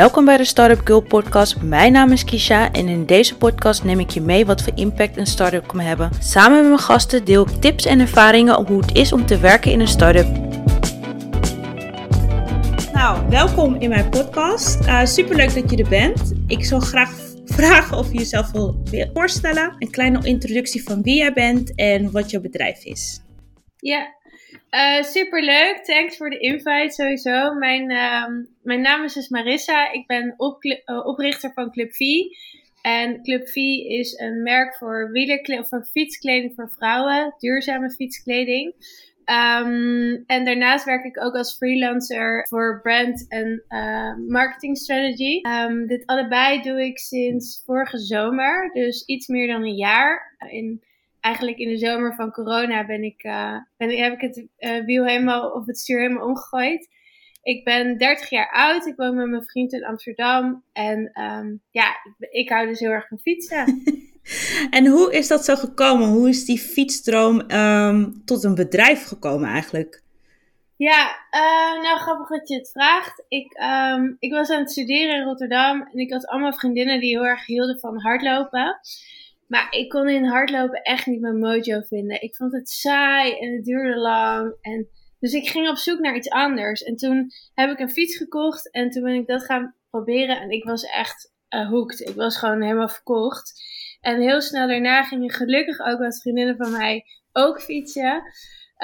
Welkom bij de Startup Girl podcast. Mijn naam is Kisha en in deze podcast neem ik je mee wat voor impact een start-up kan hebben. Samen met mijn gasten deel ik tips en ervaringen op hoe het is om te werken in een start-up. Nou, welkom in mijn podcast. Uh, superleuk dat je er bent. Ik zou graag vragen of je jezelf wil voorstellen. Een kleine introductie van wie jij bent en wat jouw bedrijf is. Ja, uh, superleuk. Thanks voor de invite sowieso. Mijn, uh, mijn naam is dus Marissa. Ik ben op, uh, oprichter van Club V. En Club V is een merk voor, voor fietskleding voor vrouwen. Duurzame fietskleding. Um, en daarnaast werk ik ook als freelancer voor brand en uh, marketing strategy. Um, dit allebei doe ik sinds vorige zomer, dus iets meer dan een jaar. In eigenlijk in de zomer van corona ben ik, uh, ben, heb ik het uh, wiel helemaal of het stuur helemaal omgegooid. Ik ben 30 jaar oud. Ik woon met mijn vriend in Amsterdam. En um, ja, ik, ik, hou dus heel erg van fietsen. en hoe is dat zo gekomen? Hoe is die fietsstroom um, tot een bedrijf gekomen eigenlijk? Ja, uh, nou grappig dat je het vraagt. Ik, um, ik was aan het studeren in Rotterdam en ik had allemaal vriendinnen die heel erg hielden van hardlopen. Maar ik kon in hardlopen echt niet mijn mojo vinden. Ik vond het saai en het duurde lang. En, dus ik ging op zoek naar iets anders. En toen heb ik een fiets gekocht en toen ben ik dat gaan proberen. En ik was echt uh, hooked. Ik was gewoon helemaal verkocht. En heel snel daarna gingen gelukkig ook wat vriendinnen van mij ook fietsen.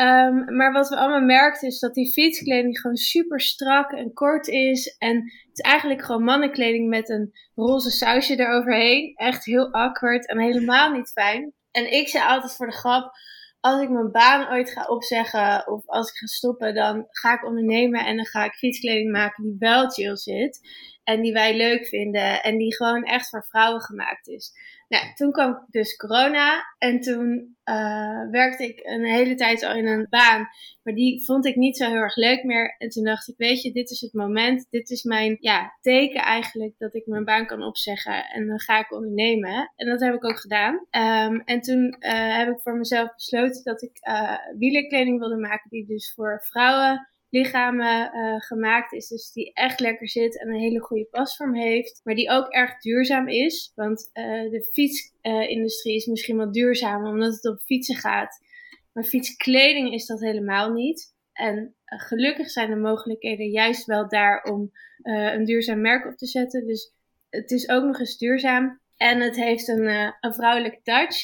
Um, maar wat we allemaal merkten is dat die fietskleding gewoon super strak en kort is. En het is eigenlijk gewoon mannenkleding met een roze sausje eroverheen. Echt heel awkward en helemaal niet fijn. En ik zei altijd voor de grap, als ik mijn baan ooit ga opzeggen of als ik ga stoppen, dan ga ik ondernemen en dan ga ik fietskleding maken die wel chill zit. En die wij leuk vinden en die gewoon echt voor vrouwen gemaakt is. Nou, toen kwam dus corona en toen uh, werkte ik een hele tijd al in een baan, maar die vond ik niet zo heel erg leuk meer. En toen dacht ik, weet je, dit is het moment, dit is mijn ja, teken eigenlijk dat ik mijn baan kan opzeggen en dan ga ik ondernemen. En dat heb ik ook gedaan. Um, en toen uh, heb ik voor mezelf besloten dat ik uh, wielerkleding wilde maken die dus voor vrouwen lichamen uh, gemaakt is. Dus die echt lekker zit en een hele goede pasvorm heeft. Maar die ook erg duurzaam is. Want uh, de fietsindustrie uh, is misschien wel duurzamer omdat het op fietsen gaat. Maar fietskleding is dat helemaal niet. En gelukkig zijn de mogelijkheden juist wel daar om een duurzaam merk op te zetten. Dus het is ook nog eens duurzaam. En het heeft een, een vrouwelijke touch.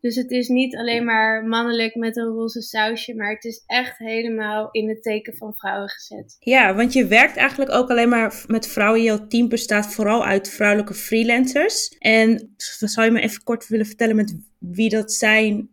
Dus het is niet alleen maar mannelijk met een roze sausje, maar het is echt helemaal in het teken van vrouwen gezet. Ja, want je werkt eigenlijk ook alleen maar met vrouwen. Jouw team bestaat vooral uit vrouwelijke freelancers. En zou je me even kort willen vertellen met wie dat zijn?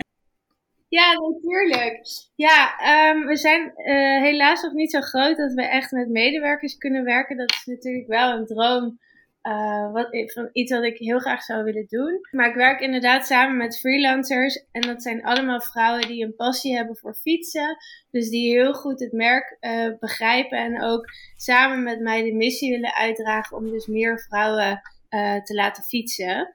Ja, natuurlijk. Ja, um, we zijn uh, helaas nog niet zo groot dat we echt met medewerkers kunnen werken. Dat is natuurlijk wel een droom uh, wat, van iets wat ik heel graag zou willen doen. Maar ik werk inderdaad samen met freelancers. En dat zijn allemaal vrouwen die een passie hebben voor fietsen. Dus die heel goed het merk uh, begrijpen. En ook samen met mij de missie willen uitdragen om dus meer vrouwen uh, te laten fietsen.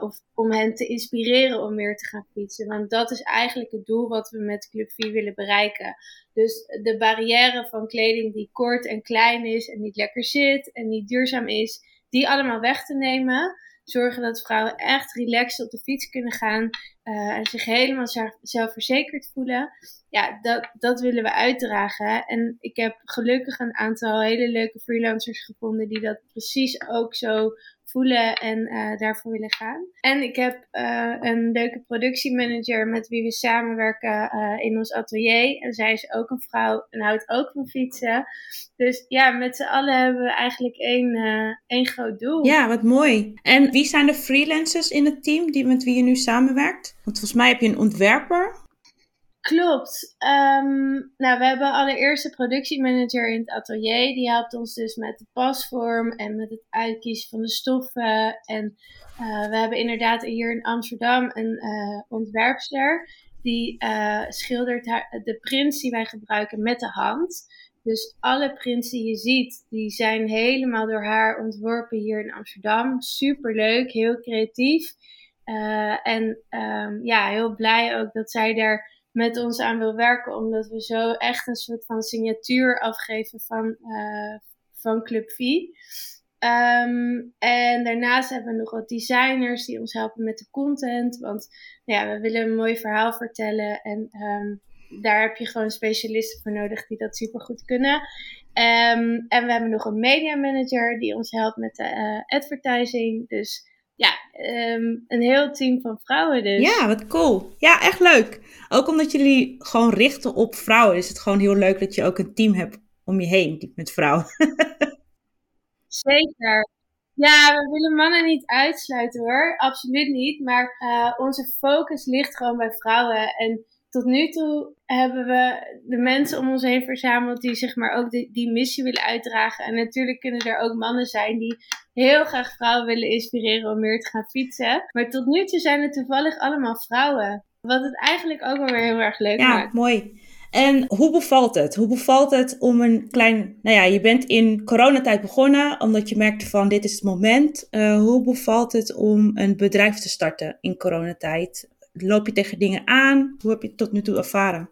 of om hen te inspireren om meer te gaan fietsen. Want dat is eigenlijk het doel wat we met Club 4 willen bereiken. Dus de barrière van kleding die kort en klein is en niet lekker zit en niet duurzaam is die allemaal weg te nemen. Zorgen dat vrouwen echt relaxed op de fiets kunnen gaan uh, en zich helemaal zelfverzekerd voelen. Ja, dat, dat willen we uitdragen. En ik heb gelukkig een aantal hele leuke freelancers gevonden die dat precies ook zo voelen en uh, daarvoor willen gaan. En ik heb uh, een leuke productiemanager met wie we samenwerken uh, in ons atelier. En zij is ook een vrouw en houdt ook van fietsen. Dus ja, met z'n allen hebben we eigenlijk één, één groot doel. Ja, wat mooi. En wie zijn de freelancers in het team die, met wie je nu samenwerkt? Want volgens mij heb je een ontwerper. Klopt. Um, nou, we hebben allereerst een productiemanager in het atelier. Die helpt ons dus met de pasvorm en met het uitkiezen van de stoffen. En uh, we hebben inderdaad hier in Amsterdam een uh, ontwerpster. Die uh, schildert de prints die wij gebruiken met de hand. Dus alle prints die je ziet, die zijn helemaal door haar ontworpen hier in Amsterdam. Super leuk, heel creatief. en um, ja, heel blij ook dat zij daar met ons aan wil werken. Omdat we zo echt een soort van signatuur afgeven van, uh, van Club V. Ehm, en daarnaast hebben we nog wat designers die ons helpen met de content. Want nou ja, we willen een mooi verhaal vertellen. En ehm, daar heb je gewoon specialisten voor nodig die dat super goed kunnen. Um, en we hebben nog een media manager die ons helpt met de uh, advertising. Dus ja, een heel team van vrouwen dus. Ja, wat cool. Ja, echt leuk. Ook omdat jullie gewoon richten op vrouwen, is het gewoon heel leuk dat je ook een team hebt om je heen met vrouwen. Zeker. Ja, we willen mannen niet uitsluiten hoor. Absoluut niet. Maar uh, onze focus ligt gewoon bij vrouwen. En tot nu toe hebben we de mensen om ons heen verzameld die zeg maar ook die, die missie willen uitdragen. En natuurlijk kunnen er ook mannen zijn die heel graag vrouwen willen inspireren om meer te gaan fietsen. Maar tot nu toe zijn het toevallig allemaal vrouwen. Wat het eigenlijk ook wel weer heel erg leuk ja, maakt. Ja, mooi. En hoe bevalt het? Hoe bevalt het om een klein, nou ja, je bent in coronatijd begonnen omdat je merkte van dit is het moment. Uh, hoe bevalt het om een bedrijf te starten in coronatijd? Loop je tegen dingen aan? Hoe heb je het tot nu toe ervaren?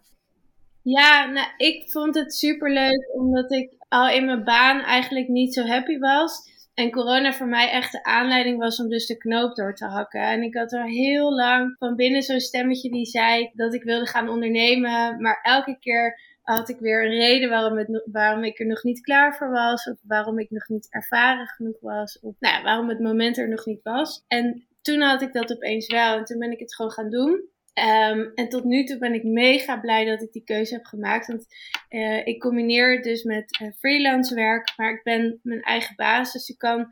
Ja, nou, ik vond het super leuk omdat ik al in mijn baan eigenlijk niet zo happy was. En corona voor mij echt de aanleiding was om dus de knoop door te hakken. En ik had er heel lang van binnen zo'n stemmetje die zei dat ik wilde gaan ondernemen. Maar elke keer had ik weer een reden waarom, het, waarom ik er nog niet klaar voor was. Of waarom ik nog niet ervaren genoeg was. Of nou waarom het moment er nog niet was. En toen had ik dat opeens wel. En toen ben ik het gewoon gaan doen. Um, en tot nu toe ben ik mega blij dat ik die keuze heb gemaakt. Want uh, ik combineer het dus met uh, freelance werk, maar ik ben mijn eigen baas. Dus ik kan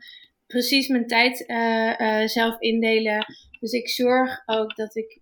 precies mijn tijd uh, zelf indelen. Dus ik zorg ook dat ik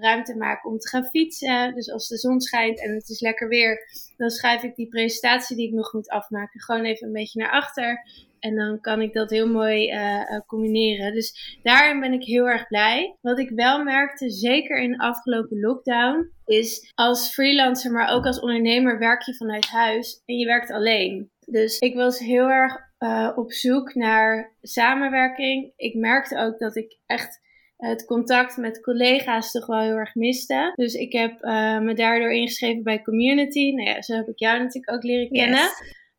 ruimte maak om te gaan fietsen. Dus als de zon schijnt en het is lekker weer, dan schrijf ik die presentatie die ik nog moet afmaken gewoon even een beetje naar achter. En dan kan ik dat heel mooi uh, combineren. Dus daarin ben ik heel erg blij. Wat ik wel merkte, zeker in de afgelopen lockdown, is als freelancer, maar ook als ondernemer werk je vanuit huis en je werkt alleen. Dus ik was heel erg uh, op zoek naar samenwerking. Ik merkte ook dat ik echt het contact met collega's toch wel heel erg miste. Dus ik heb me daardoor ingeschreven bij Community. Nou ja, zo heb ik jou natuurlijk ook leren kennen.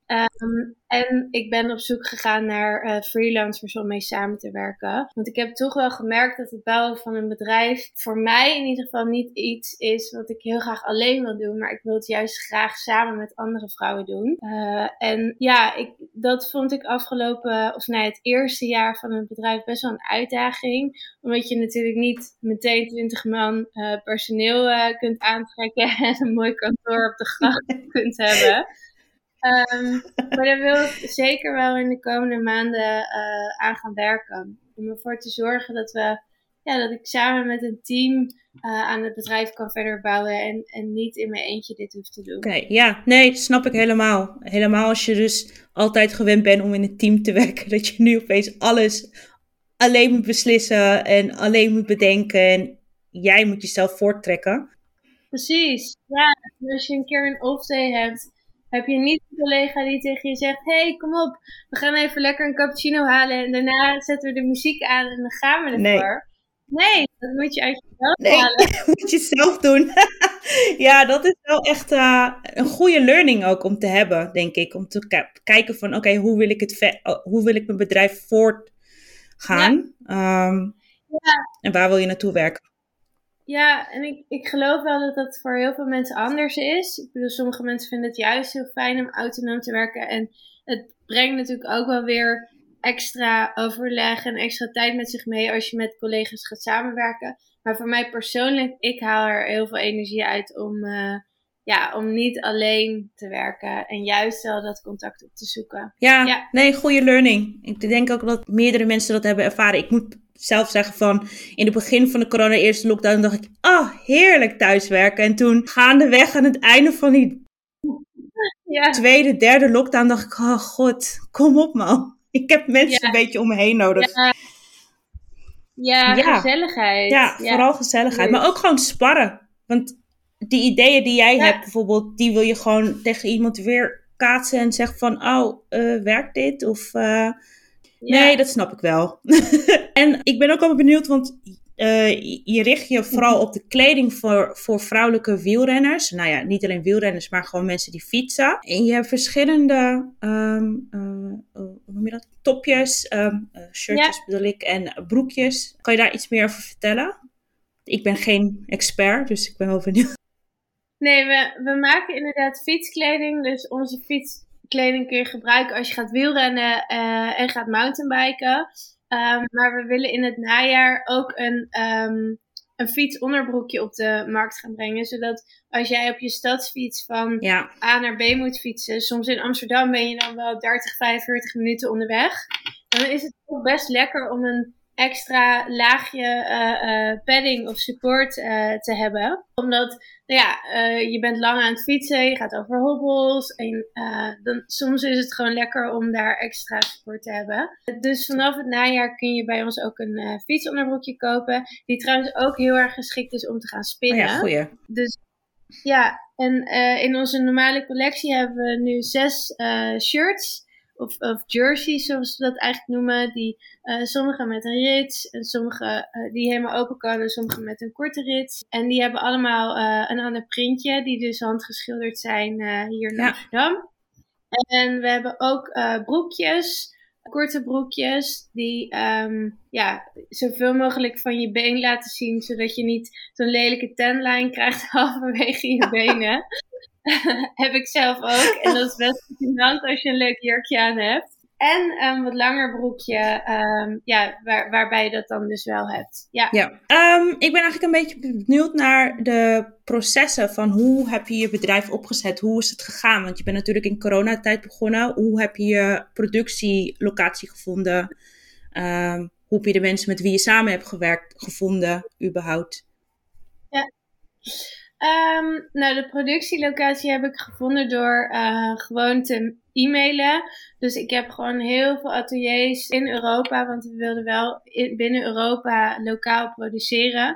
Um, en ik ben op zoek gegaan naar uh, freelancers om mee samen te werken. Want ik heb toch wel gemerkt dat het bouwen van een bedrijf voor mij in ieder geval niet iets is wat ik heel graag alleen wil doen. Maar ik wil het juist graag samen met andere vrouwen doen. Uh, en ja, ik, dat vond ik afgelopen, of nee, het eerste jaar van het bedrijf best wel een uitdaging. Omdat je natuurlijk niet meteen 20 man uh, personeel kunt aantrekken en een mooi kantoor op de gracht kunt hebben. Um, maar daar wil ik zeker wel in de komende maanden uh, aan gaan werken. Om ervoor te zorgen dat we, ja, dat ik samen met een team uh, aan het bedrijf kan verder bouwen en, en niet in mijn eentje dit hoef te doen. Oké, okay, ja, nee, snap ik helemaal. Helemaal als je dus altijd gewend bent om in een team te werken, dat je nu opeens alles alleen moet beslissen en alleen moet bedenken en jij moet jezelf voorttrekken. Precies, ja. Als je een keer een off-day hebt heb je niet een collega die tegen je zegt: hey, kom op, we gaan even lekker een cappuccino halen en daarna zetten we de muziek aan en dan gaan we ervoor. Nee, nee dat moet je uit jezelf nee, halen. dat moet je zelf doen. ja, dat is wel echt uh, een goede learning ook om te hebben, denk ik. Om te kijken van, oké, okay, hoe wil ik het hoe wil ik mijn bedrijf voortgaan? Ja. Um, ja. En waar wil je naartoe werken? Ja, en ik, ik geloof wel dat dat voor heel veel mensen anders is. Ik bedoel, sommige mensen vinden het juist heel fijn om autonoom te werken. En het brengt natuurlijk ook wel weer extra overleg en extra tijd met zich mee als je met collega's gaat samenwerken. Maar voor mij persoonlijk, ik haal er heel veel energie uit om, uh, ja, om niet alleen te werken en juist wel dat contact op te zoeken. Ja, ja. nee, goede learning. Ik denk ook dat meerdere mensen dat hebben ervaren. Ik moet zelf zeggen van in het begin van de corona eerste lockdown dacht ik, oh heerlijk thuiswerken. En toen gaandeweg aan het einde van die ja. tweede, derde lockdown dacht ik, oh god, kom op man. Ik heb mensen een beetje om me heen nodig. Ja, ja, ja. gezelligheid. Ja, vooral gezelligheid. Maar ook gewoon sparren. Want die ideeën die jij hebt bijvoorbeeld, die wil je gewoon tegen iemand weer kaatsen en zeggen van, oh, uh, werkt dit? Of... Uh, Nee, dat snap ik wel. en ik ben ook al benieuwd, want je richt je vooral op de kleding voor, voor vrouwelijke wielrenners. Nou ja, niet alleen wielrenners, maar gewoon mensen die fietsen. En je hebt verschillende um, hoe noem je dat? topjes, um, shirtjes bedoel ik, en broekjes. Kan je daar iets meer over vertellen? Ik ben geen expert, dus ik ben wel benieuwd. Nee, we, we maken inderdaad fietskleding. Dus onze fietskleding kun je gebruiken als je gaat wielrennen uh, en gaat mountainbiken. Um, maar we willen in het najaar ook een, um, een fietsonderbroekje op de markt gaan brengen. Zodat als jij op je stadsfiets van ja. A naar B moet fietsen. Soms in Amsterdam ben je dan wel 30, 45 minuten onderweg. Dan is het ook best lekker om een extra laagje uh, padding of support uh, te hebben. Omdat, nou ja, je bent lang aan het fietsen, je gaat over hobbels. En dan, soms is het gewoon lekker om daar extra support te hebben. Dus vanaf het najaar kun je bij ons ook een fietsonderbroekje kopen. Die trouwens ook heel erg geschikt is om te gaan spinnen. Oh ja, goeie. Dus ja, en in onze normale collectie hebben we nu zes shirts of, of jerseys, zoals we dat eigenlijk noemen. Die, uh, sommige met een rits, en sommige uh, die helemaal open kan, en sommige met een korte rits. En die hebben allemaal uh, een ander printje, die dus handgeschilderd zijn hier in Amsterdam. En we hebben ook broekjes, korte broekjes, die um, ja, zoveel mogelijk van je been laten zien, zodat je niet zo'n lelijke tenlijn krijgt halverwege je benen. heb ik zelf ook. En dat is best interessant als je een leuk jurkje aan hebt. En een wat langer broekje, um, ja, waar, waarbij je dat dan dus wel hebt. Ja. ja. Um, ik ben eigenlijk een beetje benieuwd naar de processen van hoe heb je je bedrijf opgezet? Hoe is het gegaan? Want je bent natuurlijk in coronatijd begonnen. Hoe heb je je productielocatie gevonden? Hoe heb je de mensen met wie je samen hebt gewerkt gevonden, überhaupt? Ja. Um, nou, de productielocatie heb ik gevonden door uh, gewoon te e-mailen. Dus ik heb gewoon heel veel ateliers in Europa, want we wilden wel in, binnen Europa lokaal produceren.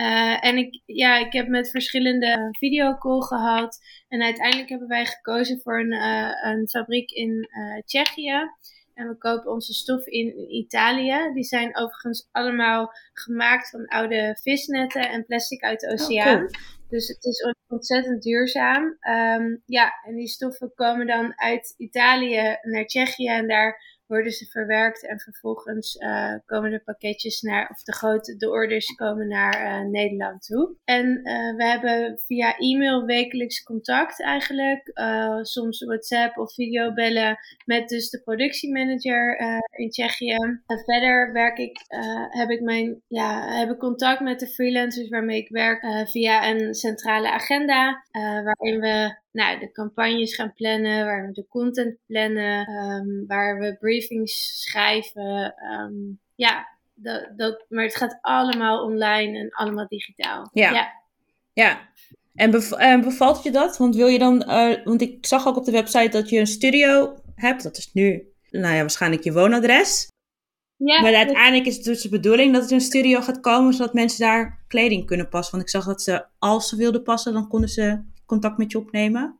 Uh, en ik, ja, ik heb met verschillende videocall gehad. En uiteindelijk hebben wij gekozen voor een, uh, een fabriek in Tsjechië. En we kopen onze stof in Italië. Die zijn overigens allemaal gemaakt van oude visnetten en plastic uit de oh, oceaan. Dus het is ontzettend duurzaam. Um, ja, en die stoffen komen dan uit Italië naar Tsjechië en daar worden ze verwerkt en vervolgens uh, komen de pakketjes naar, of de grote, de orders komen naar uh, Nederland toe. En uh, we hebben via e-mail wekelijks contact eigenlijk, soms WhatsApp of videobellen met dus de productiemanager in Tsjechië. En verder werk ik, heb ik mijn, ja, heb ik contact met de freelancers waarmee ik werk via een centrale agenda, waarin we nou, de campagnes gaan plannen, waar we de content plannen, um, waar we briefings schrijven. Um, ja, dat, dat, maar het gaat allemaal online en allemaal digitaal. Ja. Ja. ja. En, bevalt je dat? Want wil je dan, uh, want ik zag ook op de website dat je een studio hebt. Dat is nu, nou ja, waarschijnlijk je woonadres. Ja, maar uiteindelijk is het dus de bedoeling dat er een studio gaat komen, zodat mensen daar kleding kunnen passen. Want ik zag dat ze, als ze wilden passen, dan konden ze contact met je opnemen?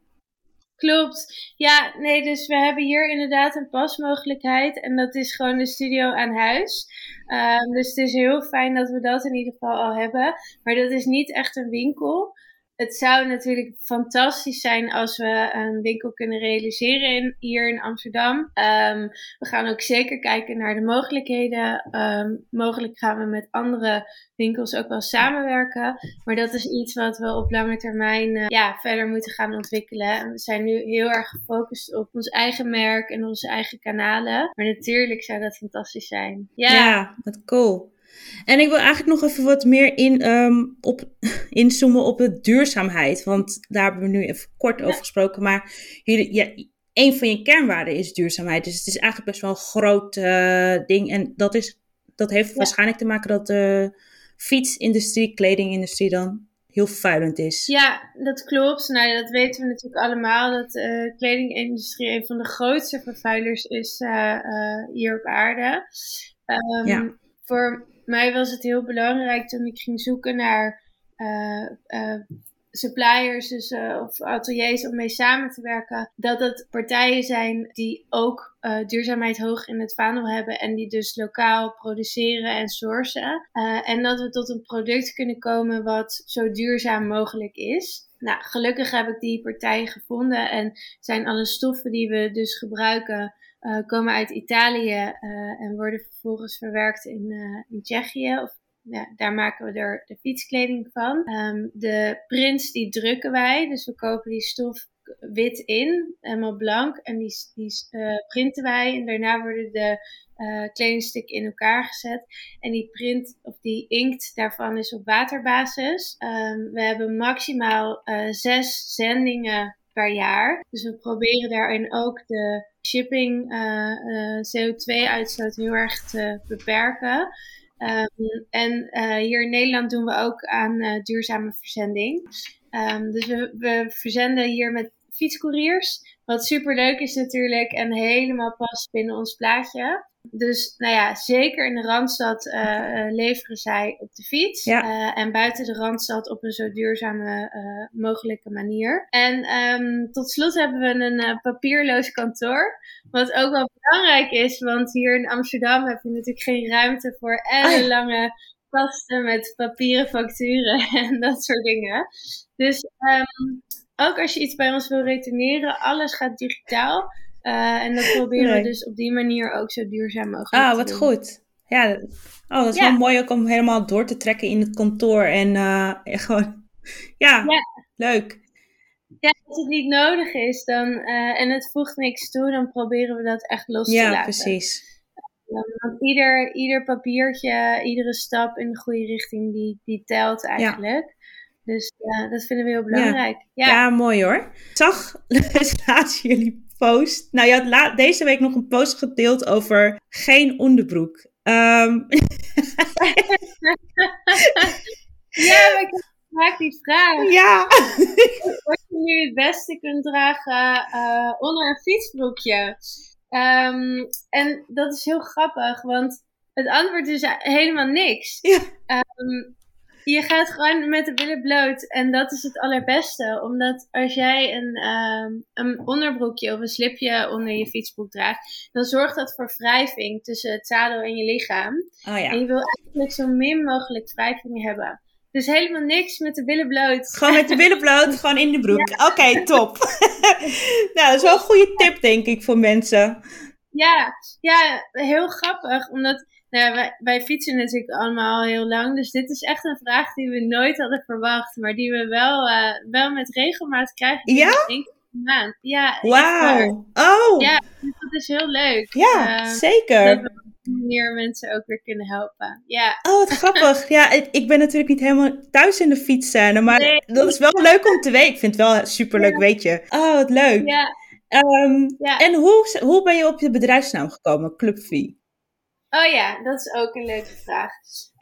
Klopt. Ja, nee, dus we hebben hier inderdaad een pasmogelijkheid. En dat is gewoon de studio aan huis. Um, dus het is heel fijn dat we dat in ieder geval al hebben. Maar dat is niet echt een winkel het zou natuurlijk fantastisch zijn als we een winkel kunnen realiseren in, hier in Amsterdam. Um, we gaan ook zeker kijken naar de mogelijkheden. Um, mogelijk gaan we met andere winkels ook wel samenwerken. Maar dat is iets wat we op lange termijn uh, ja, verder moeten gaan ontwikkelen. En we zijn nu heel erg gefocust op ons eigen merk en onze eigen kanalen. Maar natuurlijk zou dat fantastisch zijn. Ja, ja wat cool. En ik wil eigenlijk nog even wat meer in, um, op, inzoomen op de duurzaamheid. Want daar hebben we nu even kort over gesproken. Maar jullie, ja, een van je kernwaarden is duurzaamheid. Dus het is eigenlijk best wel een groot uh, ding. En dat, is, dat heeft waarschijnlijk te maken dat de fietsindustrie, kledingindustrie dan heel vervuilend is. Ja, dat klopt. Nou, dat weten we natuurlijk allemaal. Dat de uh, kledingindustrie een van de grootste vervuilers is uh, hier op aarde. Um, ja. Voor mij was het heel belangrijk toen ik ging zoeken naar uh, uh, suppliers dus, of ateliers om mee samen te werken, dat het partijen zijn die ook duurzaamheid hoog in het vaandel hebben en die dus lokaal produceren en sourcen. en dat we tot een product kunnen komen wat zo duurzaam mogelijk is. Nou, gelukkig heb ik die partij gevonden en zijn alle stoffen die we dus gebruiken uh, komen uit Italië uh, en worden vervolgens verwerkt in, uh, in Tsjechië. Of, ja, daar maken we er de fietskleding van. Um, de prints die drukken wij, dus we kopen die stof wit in, helemaal blank. En die, die printen wij en daarna worden de kledingstukken in elkaar gezet. En die print of die inkt daarvan is op waterbasis. Um, we hebben maximaal zes zendingen per jaar. Dus we proberen daarin ook de shipping uh, uh, CO2-uitstoot heel erg te beperken. Um, en uh, hier in Nederland doen we ook aan duurzame verzending. Um, dus we, we verzenden hier met fietscouriers. Wat super leuk is natuurlijk en helemaal past binnen ons plaatje. Dus nou ja, zeker in de Randstad uh, leveren zij op de fiets. Uh, en buiten de Randstad op een zo duurzame mogelijke manier. En um, tot slot hebben we een papierloos kantoor. Wat ook wel belangrijk is, want hier in Amsterdam heb je natuurlijk geen ruimte voor ellenlange kasten met papieren facturen en dat soort dingen. Dus um, ook als je iets bij ons wil retourneren, alles gaat digitaal. Uh, en dat proberen we dus op die manier ook zo duurzaam mogelijk ah, wat goed. Ja, oh, dat is wel mooi ook om helemaal door te trekken in het kantoor. En, uh, gewoon, ja, ja, leuk. Ja, als het niet nodig is dan, uh, en het voegt niks toe, dan proberen we dat echt los te laten. Ja, precies. Want ieder, ieder papiertje, iedere stap in de goede richting, die, die telt eigenlijk. Dus ja, dat vinden we heel belangrijk. Ja, ja. mooi hoor. Ik zag laatst jullie post. Nou, je had deze week nog een post gedeeld over geen onderbroek. Um... ja, maar ik vaak die vraag. Ja. Wat je nu het beste kunt dragen uh, onder een fietsbroekje. Um, en dat is heel grappig, want het antwoord is helemaal niks. Ja. Um, je gaat gewoon met de billen bloot. En dat is het allerbeste. Omdat als jij een, um, een onderbroekje of een slipje onder je fietsbroek draagt, dan zorgt dat voor wrijving tussen het zadel en je lichaam. Oh ja. En je wil eigenlijk zo min mogelijk wrijving hebben. Dus helemaal niks met de billen bloot. Gewoon met de billen bloot, gewoon in de broek. Oké, top. nou, dat is wel een goede tip, denk ik, voor mensen. Ja, ja, heel grappig. Omdat nou, wij, wij, fietsen natuurlijk allemaal heel lang. Dus dit is echt een vraag die we nooit hadden verwacht. Maar die we wel, uh, wel met regelmaat krijgen. Ja? Maand. Ja. Wauw. Oh. Ja, dus dat is heel leuk. Ja, uh, zeker. Dat manier mensen ook weer kunnen helpen. Ja. Oh, wat grappig. ja, ik, ik, ben natuurlijk niet helemaal thuis in de fietsscène. Maar nee. dat is wel leuk om te weten. Ik vind het wel superleuk, ja. weet je. Oh, wat leuk. Ja. Um, ja. En hoe, hoe ben je op je bedrijfsnaam gekomen, Clubvie? Oh ja, dat is ook een leuke vraag.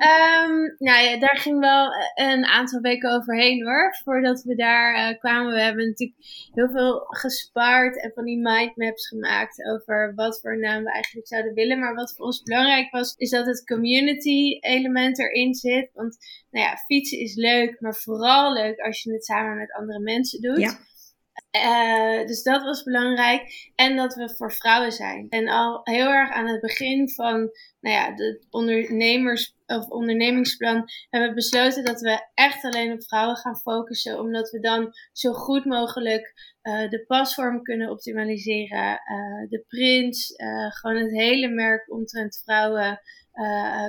Um, nou ja, daar ging wel een aantal weken overheen hoor. Voordat we daar uh, kwamen. We hebben natuurlijk heel veel gespaard en van die mindmaps gemaakt over wat voor naam we eigenlijk zouden willen. Maar wat voor ons belangrijk was, is dat het community element erin zit. Want nou ja, fietsen is leuk, maar vooral leuk als je het samen met andere mensen doet. Ja. Uh, dus dat was belangrijk. En dat we voor vrouwen zijn. En al heel erg aan het begin van nou ja, de ondernemers of ondernemingsplan hebben we besloten dat we echt alleen op vrouwen gaan focussen. Omdat we dan zo goed mogelijk uh, de pasvorm kunnen optimaliseren. Uh, de prints, gewoon het hele merk omtrent vrouwen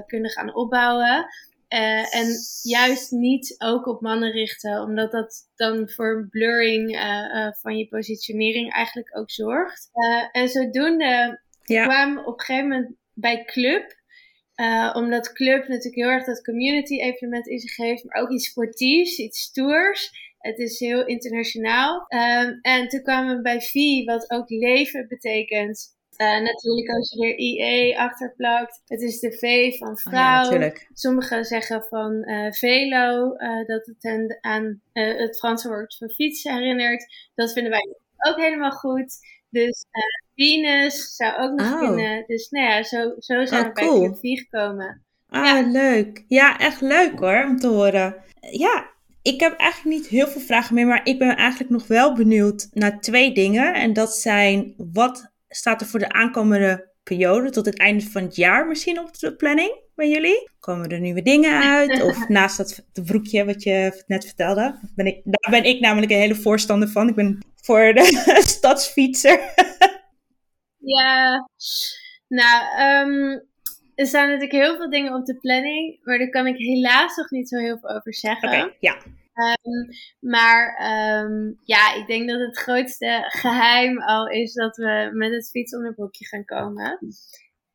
kunnen gaan opbouwen. Uh, en juist niet ook op mannen richten, omdat dat dan voor een blurring uh, uh, van je positionering eigenlijk ook zorgt. en zodoende ja. kwamen we op een gegeven moment bij Club. omdat Club natuurlijk heel erg dat community evenement in zich heeft, maar ook iets sportiefs, iets stoers. Het is heel internationaal. Um, en toen kwamen we bij V, wat ook leven betekent. Uh, natuurlijk als je er IE achter plakt. Het is de V van vrouw. Oh ja, Sommigen zeggen van uh, velo, uh, dat het hen aan het Franse woord voor fiets herinnert. Dat vinden wij ook helemaal goed. Dus Venus zou ook nog oh. kunnen. Dus nou ja, zo, zo zijn oh, we cool. bij 4 gekomen. Ah, leuk. Ja, echt leuk hoor, om te horen. Ja, ik heb eigenlijk niet heel veel vragen meer, maar ik ben eigenlijk nog wel benieuwd naar twee dingen. En dat zijn, wat staat er voor de aankomende periode tot het einde van het jaar misschien op de planning bij jullie? Komen er nieuwe dingen uit? Of naast dat broekje wat je net vertelde? Ben ik, daar ben ik namelijk een hele voorstander van. Ik ben voor de stadsfietser. ja, nou, um, er staan natuurlijk heel veel dingen op de planning, maar daar kan ik helaas nog niet zo heel veel over zeggen. Oké, ja. Um, maar um, ja, ik denk dat het grootste geheim al is dat we met het fietsonderbroekje gaan komen.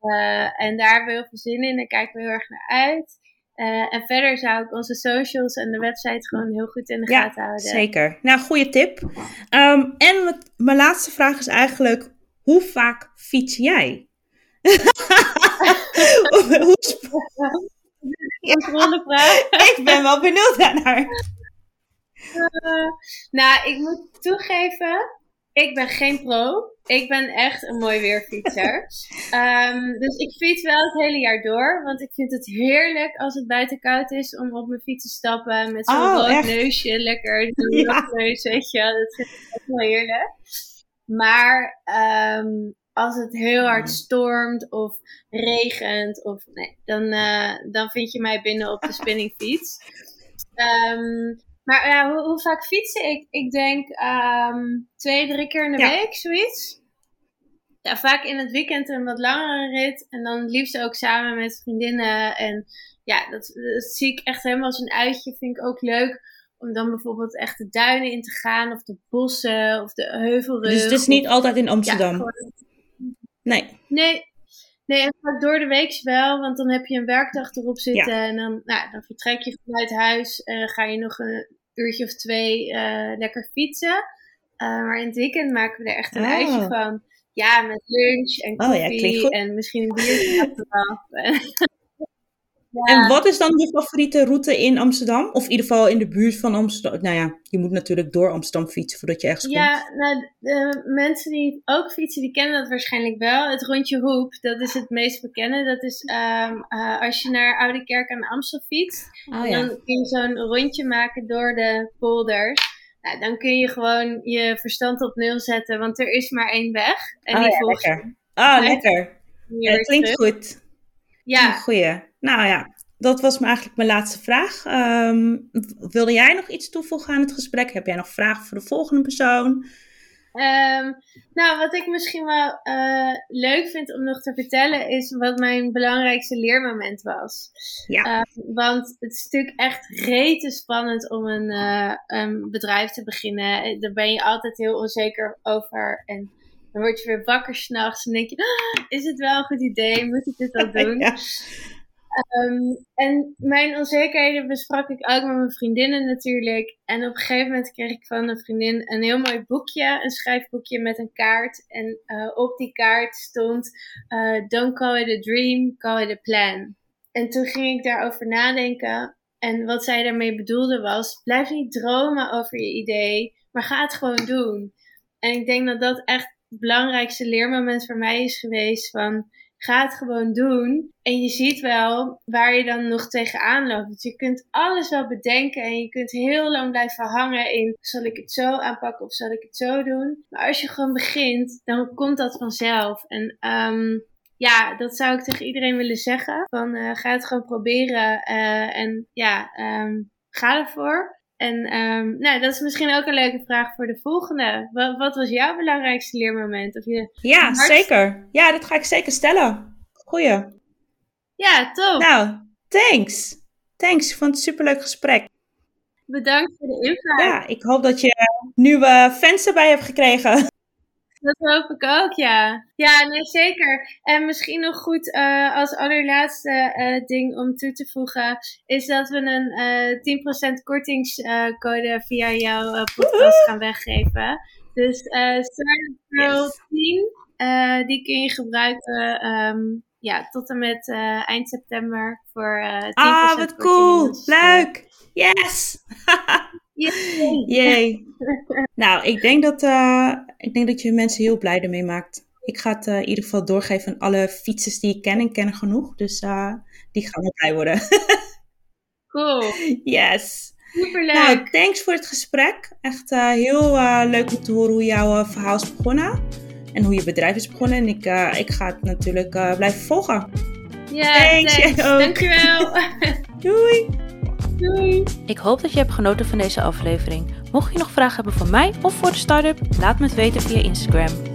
Uh, en daar hebben we heel veel zin in. Daar kijken we heel erg naar uit. Uh, en verder zou ik onze socials en de website gewoon heel goed in de ja, gaten houden. Zeker. Nou, goede tip. Um, en mijn laatste vraag is eigenlijk: hoe vaak fiets jij? hoe, vraag. ik ben wel benieuwd daarnaar. Uh, nou, ik moet toegeven, ik ben geen pro. Ik ben echt een mooi weerfietser. um, dus ik fiets wel het hele jaar door. Want ik vind het heerlijk als het buiten koud is om op mijn fiets te stappen. Met zo'n oh, rood neusje. Lekker. Ja. Neus, weet je. Dat vind ik echt wel heerlijk. Maar um, als het heel hard stormt of regent, of, nee, dan, uh, dan vind je mij binnen op de spinningfiets. Um, maar ja, hoe, hoe, vaak fietsen ik? Ik denk um, twee, drie keer in de week, zoiets. Ja, vaak in het weekend een wat langere rit. En dan liefst ook samen met vriendinnen. En ja, dat, dat zie ik echt helemaal als een uitje. Vind ik ook leuk om dan bijvoorbeeld echt de duinen in te gaan. Of de bossen of de heuvelrug. Dus het is niet altijd in Amsterdam? Ja, Nee. Nee. Nee, en door de week wel, want dan heb je een werkdag erop zitten. En dan, nou, dan vertrek je vanuit huis. En ga je nog een uurtje of twee uh, lekker fietsen. Uh, maar in het weekend maken we er echt een oh. uitje van. Ja, met lunch en koffie. Oh, ja, en misschien een biertje achteraf. En wat is dan je favoriete route in Amsterdam? Of in ieder geval in de buurt van Amsterdam? Nou ja, je moet natuurlijk door Amsterdam fietsen voordat je ergens komt. Ja, nou, de mensen die ook fietsen, die kennen dat waarschijnlijk wel. Het rondje Hoep, dat is het meest bekende. Dat is um, uh, als je naar Oude Kerk aan Amstel fietst. Oh, ja. Dan kun je zo'n rondje maken door de polders. Nou, dan kun je gewoon je verstand op nul zetten, want er is maar één weg. En oh, die ja, lekker. Oh, lekker. Ja, het klinkt goed. Ja. Goeie. Nou ja, dat was eigenlijk mijn laatste vraag. Um, wilde jij nog iets toevoegen aan het gesprek? Heb jij nog vragen voor de volgende persoon? Um, nou, wat ik misschien wel uh, leuk vind om nog te vertellen, is wat mijn belangrijkste leermoment was. Ja. Uh, want het is natuurlijk echt rete spannend om een, uh, een bedrijf te beginnen. Daar ben je altijd heel onzeker over. En dan word je weer wakker s'nachts en denk je, ah, is het wel een goed idee? Moet ik dit al doen? ja. Um, en mijn onzekerheden besprak ik ook met mijn vriendinnen natuurlijk. En op een gegeven moment kreeg ik van een vriendin een heel mooi boekje, een schrijfboekje met een kaart. En uh, op die kaart stond: uh, Don't call it a dream, call it a plan. En toen ging ik daarover nadenken. En wat zij daarmee bedoelde was: blijf niet dromen over je idee, maar ga het gewoon doen. En ik denk dat dat echt belangrijkste leermoment voor mij is geweest van Ga het gewoon doen. En je ziet wel waar je dan nog tegenaan loopt. Je kunt alles wel bedenken en je kunt heel lang blijven hangen in: zal ik het zo aanpakken of zal ik het zo doen? Maar als je gewoon begint, dan komt dat vanzelf. En um, ja, dat zou ik tegen iedereen willen zeggen. Van uh, ga het gewoon proberen uh, en ja, um, ga ervoor. En um, nou, dat is misschien ook een leuke vraag voor de volgende. Wat, wat was jouw belangrijkste leermoment? Of je ja, zeker. Ja, dat ga ik zeker stellen. Goeie. Ja, top. Nou, thanks. Thanks, ik vond het een superleuk gesprek. Bedankt voor de invite. Ja, ik hoop dat je nieuwe fans erbij hebt gekregen. Dat hoop ik ook, ja. Ja, nee, zeker. En misschien nog goed uh, als allerlaatste uh, ding om toe te voegen, is dat we een uh, 10% kortingscode via jouw podcast gaan weggeven. Dus uh, yes. 10, die kun je gebruiken um, ja, tot en met eind september voor 10% Ah, wat cool! Dus, Leuk! Yes! Yay. nou, ik denk, dat, uh, ik denk dat je mensen heel blij ermee maakt. Ik ga het uh, in ieder geval doorgeven aan alle fietsers die ik ken en kennen genoeg. Dus uh, die gaan wel blij worden. cool. Yes. Superleuk. Nou, thanks voor het gesprek. Echt heel leuk om te horen hoe jouw verhaal is begonnen. En hoe je bedrijf is begonnen. En ik, ik ga het natuurlijk blijven volgen. Ja, thanks. thanks. Dankjewel. Doei. Doei. Ik hoop dat je hebt genoten van deze aflevering. Mocht je nog vragen hebben voor mij of voor de start-up, laat me het weten via Instagram.